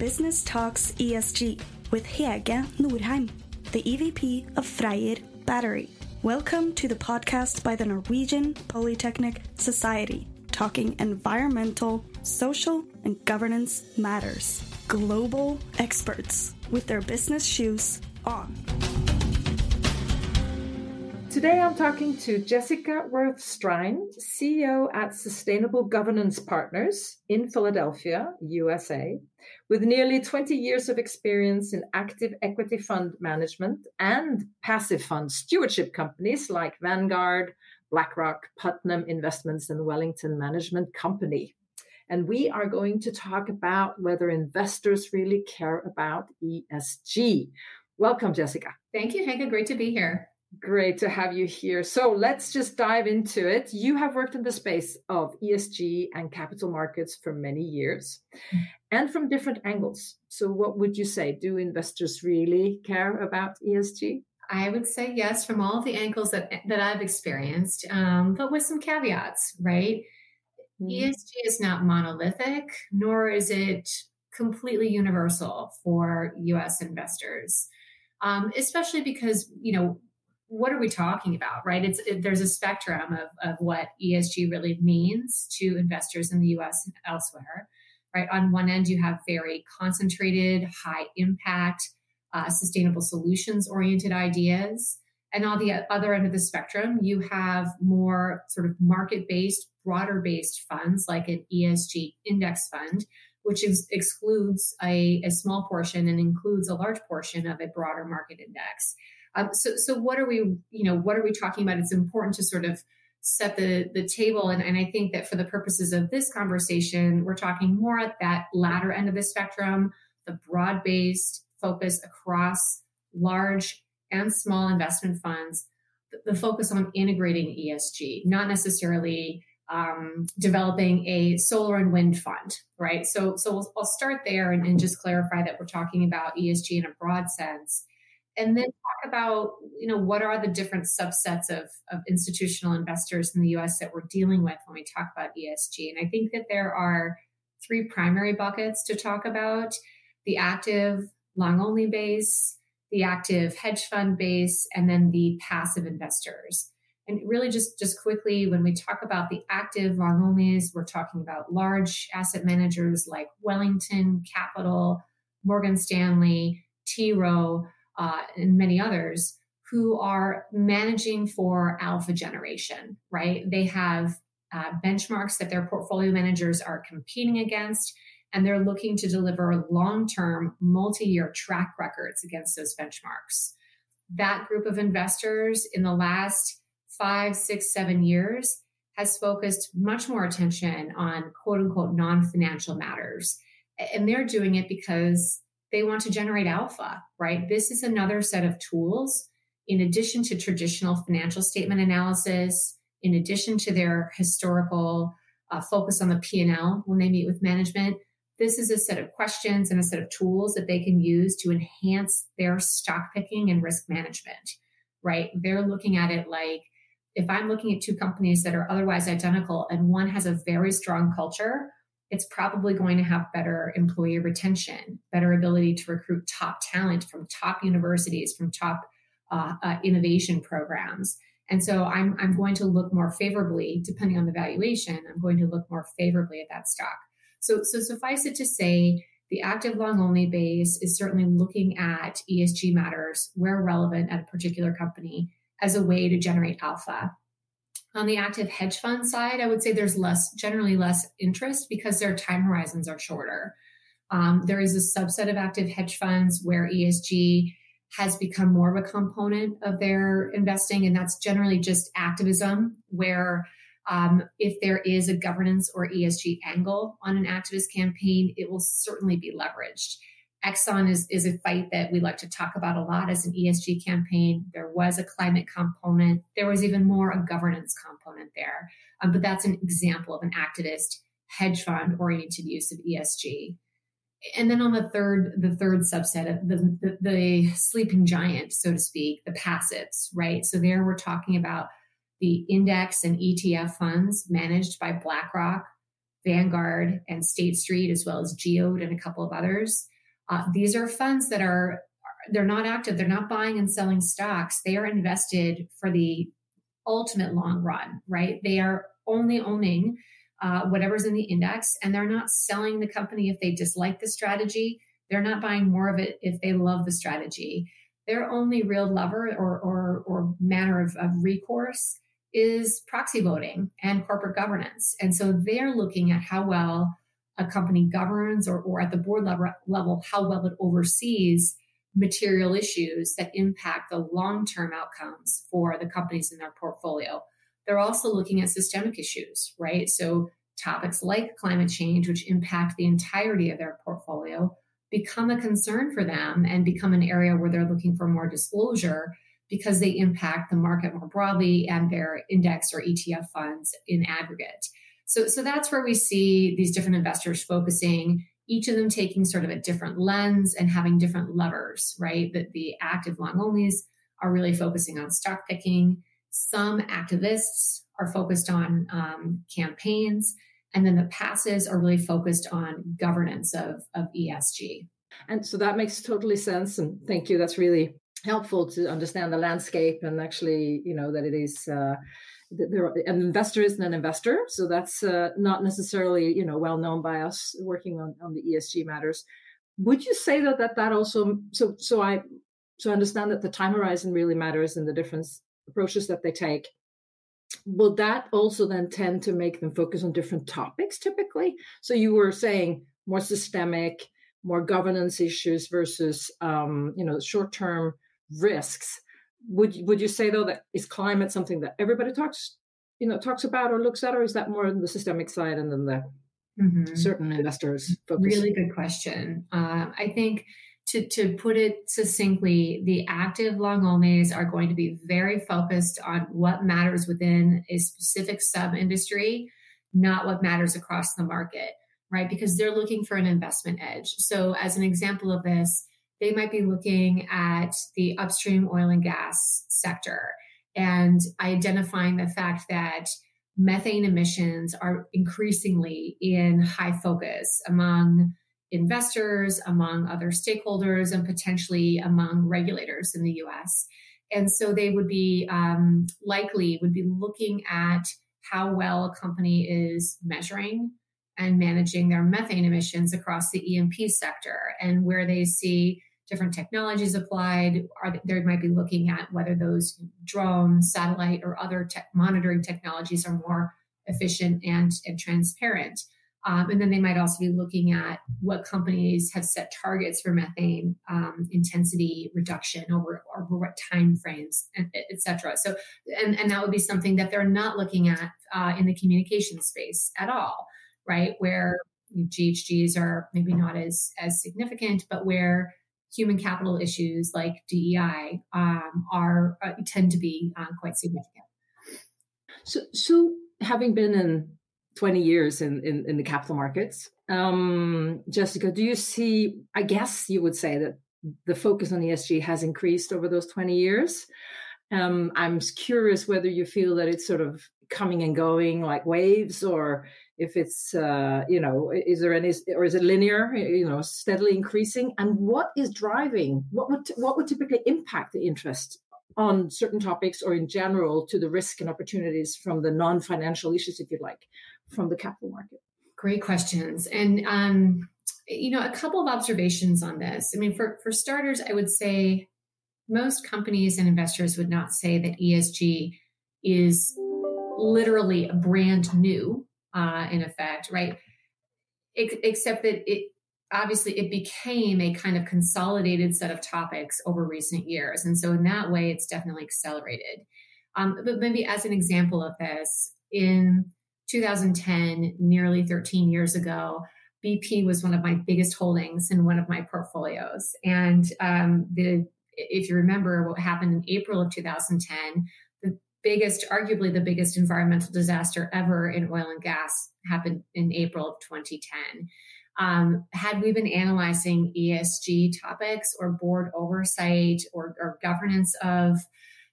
Business Talks ESG with Hege Norheim, the EVP of Freyr Battery. Welcome to the podcast by the Norwegian Polytechnic Society, talking environmental, social, and governance matters. Global experts with their business shoes on. Today I'm talking to Jessica Worth Strine, CEO at Sustainable Governance Partners in Philadelphia, USA, with nearly 20 years of experience in active equity fund management and passive fund stewardship companies like Vanguard, BlackRock, Putnam Investments, and Wellington Management Company. And we are going to talk about whether investors really care about ESG. Welcome, Jessica. Thank you, Hege. Great to be here. Great to have you here. So let's just dive into it. You have worked in the space of ESG and capital markets for many years mm. and from different angles. So, what would you say? Do investors really care about ESG? I would say yes, from all the angles that, that I've experienced, um, but with some caveats, right? Mm. ESG is not monolithic, nor is it completely universal for US investors. Um, especially because you know what are we talking about, right? It's it, there's a spectrum of, of what ESG really means to investors in the U.S. and elsewhere, right? On one end, you have very concentrated, high impact, uh, sustainable solutions oriented ideas, and on the other end of the spectrum, you have more sort of market based, broader based funds like an ESG index fund, which is, excludes a, a small portion and includes a large portion of a broader market index. Um, so, so what are we, you know, what are we talking about? It's important to sort of set the the table, and, and I think that for the purposes of this conversation, we're talking more at that latter end of the spectrum, the broad based focus across large and small investment funds, the, the focus on integrating ESG, not necessarily um, developing a solar and wind fund, right? So, so we'll, I'll start there and, and, just clarify that we're talking about ESG in a broad sense and then talk about you know what are the different subsets of, of institutional investors in the us that we're dealing with when we talk about esg and i think that there are three primary buckets to talk about the active long only base the active hedge fund base and then the passive investors. And really just just quickly when we talk about the active long onlys we're talking about large asset managers like wellington capital morgan stanley t rowe uh, and many others who are managing for alpha generation, right? They have uh, benchmarks that their portfolio managers are competing against, and they're looking to deliver long term, multi year track records against those benchmarks. That group of investors in the last five, six, seven years has focused much more attention on quote unquote non financial matters. And they're doing it because they want to generate alpha, right? This is another set of tools in addition to traditional financial statement analysis, in addition to their historical uh, focus on the P&L when they meet with management. This is a set of questions and a set of tools that they can use to enhance their stock picking and risk management, right? They're looking at it like if I'm looking at two companies that are otherwise identical and one has a very strong culture, it's probably going to have better employee retention, better ability to recruit top talent from top universities, from top uh, uh, innovation programs. And so I'm, I'm going to look more favorably, depending on the valuation, I'm going to look more favorably at that stock. So, so suffice it to say, the active long only base is certainly looking at ESG matters where relevant at a particular company as a way to generate alpha. On the active hedge fund side, I would say there's less, generally less interest because their time horizons are shorter. Um, there is a subset of active hedge funds where ESG has become more of a component of their investing, and that's generally just activism, where um, if there is a governance or ESG angle on an activist campaign, it will certainly be leveraged. Exxon is, is a fight that we like to talk about a lot as an ESG campaign. There was a climate component. There was even more a governance component there. Um, but that's an example of an activist hedge fund oriented use of ESG. And then on the third, the third subset of the, the, the sleeping giant, so to speak, the passives, right? So there we're talking about the index and ETF funds managed by BlackRock, Vanguard and State Street, as well as Geode and a couple of others. Uh, these are funds that are they're not active. They're not buying and selling stocks. They are invested for the ultimate long run, right? They are only owning uh, whatever's in the index, and they're not selling the company if they dislike the strategy. They're not buying more of it if they love the strategy. Their only real lever or, or, or manner of, of recourse is proxy voting and corporate governance. And so they're looking at how well a company governs or, or at the board level, level, how well it oversees material issues that impact the long term outcomes for the companies in their portfolio. They're also looking at systemic issues, right? So, topics like climate change, which impact the entirety of their portfolio, become a concern for them and become an area where they're looking for more disclosure because they impact the market more broadly and their index or ETF funds in aggregate. So, so that's where we see these different investors focusing each of them taking sort of a different lens and having different levers, right? That the active long onlys are really focusing on stock picking. Some activists are focused on um, campaigns. And then the passes are really focused on governance of, of ESG. And so that makes totally sense. And thank you. That's really helpful to understand the landscape and actually, you know, that it is. Uh, there an investor isn't an investor so that's uh, not necessarily you know well known by us working on, on the esg matters. Would you say though that that also so so i so I understand that the time horizon really matters and the different approaches that they take. Will that also then tend to make them focus on different topics typically? So you were saying more systemic more governance issues versus um, you know short term risks would would you say though that is climate something that everybody talks you know talks about or looks at or is that more on the systemic side and then the mm-hmm. certain investors focus? really good question uh, i think to, to put it succinctly, the active long onlys are going to be very focused on what matters within a specific sub industry, not what matters across the market, right? Because they're looking for an investment edge. So, as an example of this, they might be looking at the upstream oil and gas sector and identifying the fact that methane emissions are increasingly in high focus among investors, among other stakeholders, and potentially among regulators in the US. And so they would be um, likely would be looking at how well a company is measuring and managing their methane emissions across the E&P sector and where they see different technologies applied. Are they might be looking at whether those drone, satellite, or other monitoring technologies are more efficient and, and transparent. Um, and then they might also be looking at what companies have set targets for methane um, intensity reduction over, over what time frames, et cetera. So, and, and that would be something that they're not looking at uh, in the communication space at all, right? Where GHGs are maybe not as as significant, but where human capital issues like DEI um, are uh, tend to be um, quite significant. So, so having been in 20 years in, in, in the capital markets, um, Jessica, do you see? I guess you would say that the focus on ESG has increased over those 20 years. Um, I'm curious whether you feel that it's sort of coming and going like waves, or if it's uh, you know is there any or is it linear you know steadily increasing? And what is driving what would what would typically impact the interest on certain topics or in general to the risk and opportunities from the non-financial issues if you like from the capital market? Great questions. And um, you know a couple of observations on this. I mean for for starters i would say most companies and investors would not say that esg is literally brand new uh, in effect, right? except that it obviously it became a kind of consolidated set of topics over recent years, and so in that way, it's definitely accelerated. Um, but maybe as an example of this, in 2010, nearly 13 years ago, BP was one of my biggest holdings in one of my portfolios, and um, the if you remember what happened in April of 2010, biggest, arguably the biggest environmental disaster ever in oil and gas happened in April of 2010. Um, had we been analyzing ESG topics or board oversight or, or governance of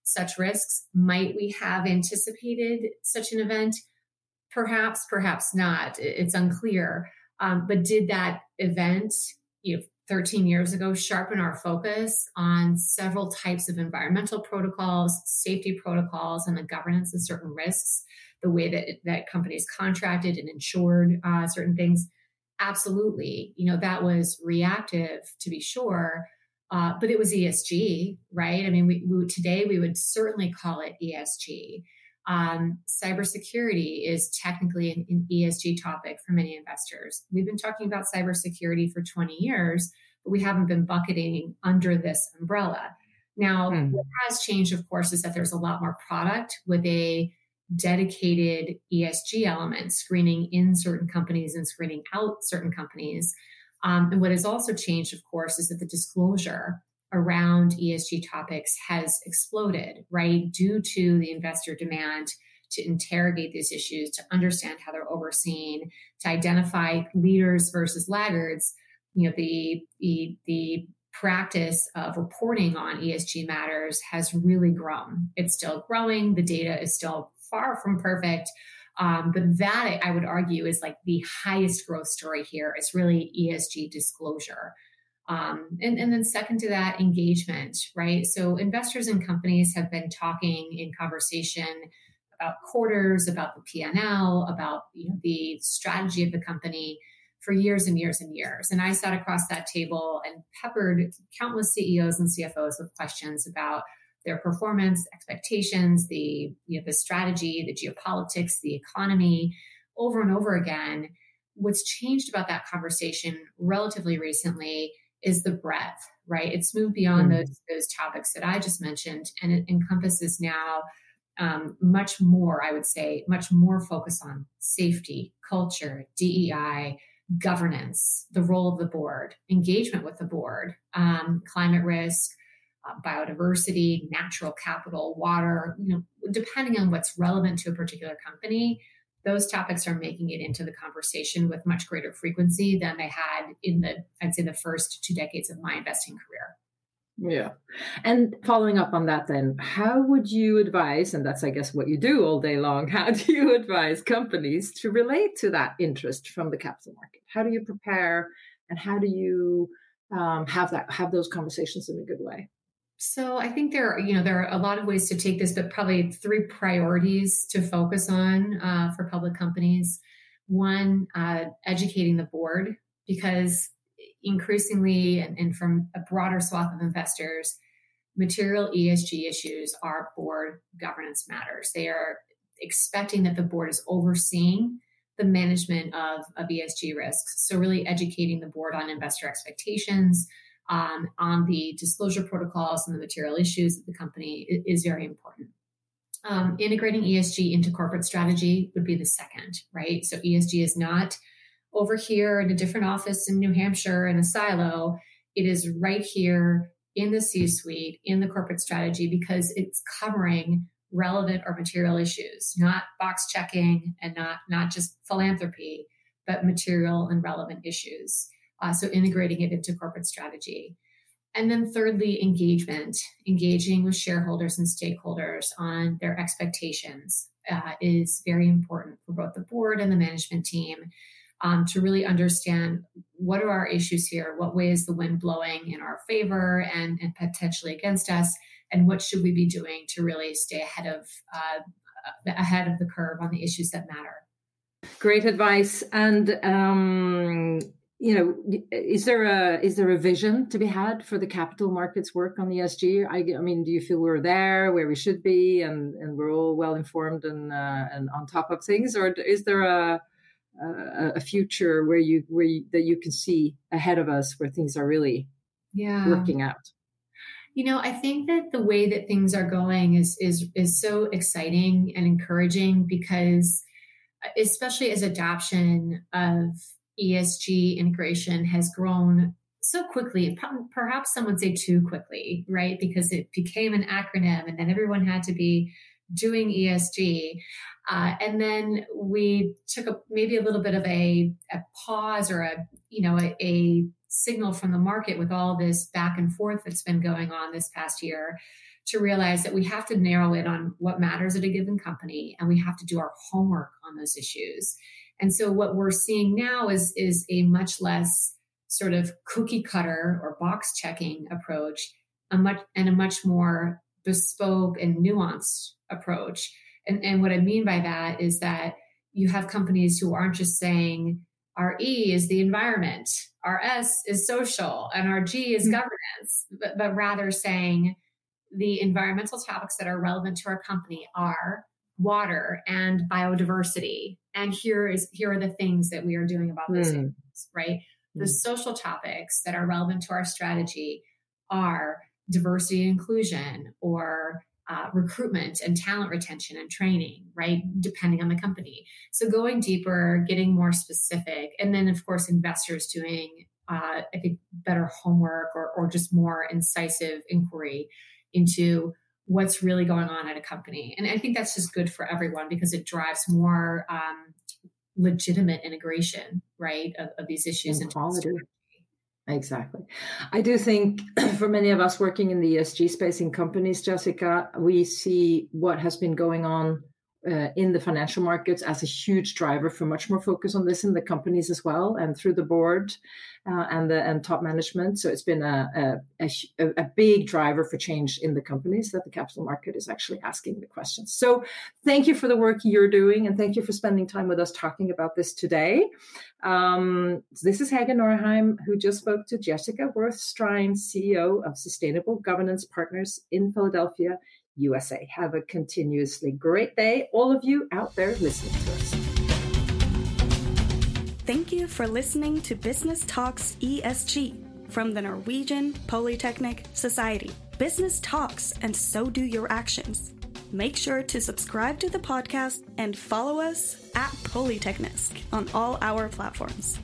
such risks, might we have anticipated such an event? perhaps, perhaps not. It's unclear. Um, but did that event, you know, 13 years ago, sharpen our focus on several types of environmental protocols, safety protocols, and the governance of certain risks, the way that that companies contracted and insured uh, certain things. Absolutely, you know that was reactive to be sure, uh, but it was ESG, right? I mean, we, we, today we would certainly call it ESG. Um, cybersecurity is technically an, an, ESG topic for many investors. We've been talking about cybersecurity for 20 years, but we haven't been bucketing under this umbrella. Now, hmm. what has changed, of course, is that there's a lot more product with a dedicated ESG element, screening in certain companies and screening out certain companies. Um, and what has also changed, of course, is that the disclosure around ESG topics has exploded, right? Due to the investor demand to interrogate these issues, to understand how they're overseen, to identify leaders versus laggards. You know, the the the practice of reporting on ESG matters has really grown. It's still growing. The data is still far from perfect. Um, but that I would argue is like the highest growth story here is really ESG disclosure. Um, and, and then second to that, engagement, right? So investors and companies have been talking in conversation about quarters, about the P&L, about you know, the strategy of the company for years and years and years. And I sat across that table and peppered countless CEOs and CFOs with questions about their performance, expectations, the you know the strategy, the geopolitics, the economy, over and over again. What's changed about that conversation relatively recently is the breadth, right? It's moved beyond mm those those topics that I just mentioned, and it encompasses now um, much more. I would say much more focus on safety, culture, DEI, governance, the role of the board, engagement with the board, um, climate risk, uh, biodiversity, natural capital, water. You know, depending on what's relevant to a particular company, those topics are making it into the conversation with much greater frequency than they had in the, I'd say, the first two decades of my investing career. Yeah. And following up on that, then, how would you advise, and that's, I guess, what you do all day long, how do you advise companies to relate to that interest from the capital market? How do you prepare and how do you um, have that have those conversations in a good way? So I think there are, you know, there are a lot of ways to take this, but probably three priorities to focus on uh, for public companies. One, uh, educating the board, because increasingly, and, and from a broader swath of investors, material ESG issues are board governance matters. They are expecting that the board is overseeing the management of, of ESG risks. So, really educating the board on investor expectations, um, on the disclosure protocols and the material issues of the company is, very important. Um, integrating ESG into corporate strategy would be the second, right? So ESG is not over here in a different office in New Hampshire in a silo. It is right here in the C suite, in the corporate strategy, because it's covering relevant or material issues, not box checking and not, not just philanthropy, but material and relevant issues. Uh, so integrating it into corporate strategy. And then thirdly, engagement, engaging with shareholders and stakeholders on their expectations uh, is very important for both the board and the management team um, to really understand what are our issues here, what way is the wind blowing in our favor and, and potentially against us, and what should we be doing to really stay ahead of uh, ahead of the curve on the issues that matter. Great advice. And um, you know, is there a is there a vision to be had for the capital markets work on ESG? I, I mean, do you feel we're there where we should be, and and we're all well informed and uh, and on top of things, or is there a a, a future where you where you, that you can see ahead of us where things are really yeah. working out? You know, I think that the way that things are going is is is so exciting and encouraging because especially as adoption of ESG integration has grown so quickly, perhaps some would say too quickly, right? Because it became an acronym and then everyone had to be doing ESG. Uh, and then we took a, maybe a little bit of a, a pause or a, you know, a, a signal from the market with all this back and forth that's been going on this past year to realize that we have to narrow in on what matters at a given company and we have to do our homework on those issues. And so what we're seeing now is, is a much less sort of cookie cutter or box checking approach, a much and a much more bespoke and nuanced approach. And, and what I mean by that is that you have companies who aren't just saying our E is the environment, our S is social, and our G is mm-hmm. governance, but, but rather saying the environmental topics that are relevant to our company are water and biodiversity and here is here are the things that we are doing about those mm. things right the mm. social topics that are relevant to our strategy are diversity and inclusion or uh, recruitment and talent retention and training, right? Depending on the company. So going deeper, getting more specific, and then of course investors doing, uh, I think, better homework or, or just more incisive inquiry into what's really going on at a company. And I think that's just good for everyone because it drives more um, legitimate integration, right, of, of these issues and quality. Exactly. I do think for many of us working in the ESG space in companies, Jessica, we see what has been going on uh, in the financial markets as a huge driver for much more focus on this in the companies as well and through the board uh, and the and top management. So it's been a, a, a, a, big driver for change in the companies that the capital market is actually asking the questions. So thank you for the work you're doing and thank you for spending time with us talking about this today. Um, this is Hege Norheim, who just spoke to Jessica Worth Strine, CEO of Sustainable Governance Partners in Philadelphia USA. Have a continuously great day, all of you out there listening to us. Thank you for listening to Business Talks ESG from the Norwegian Polytechnic Society. Business talks, and so do your actions. Make sure to subscribe to the podcast and follow us at Polyteknisk on all our platforms.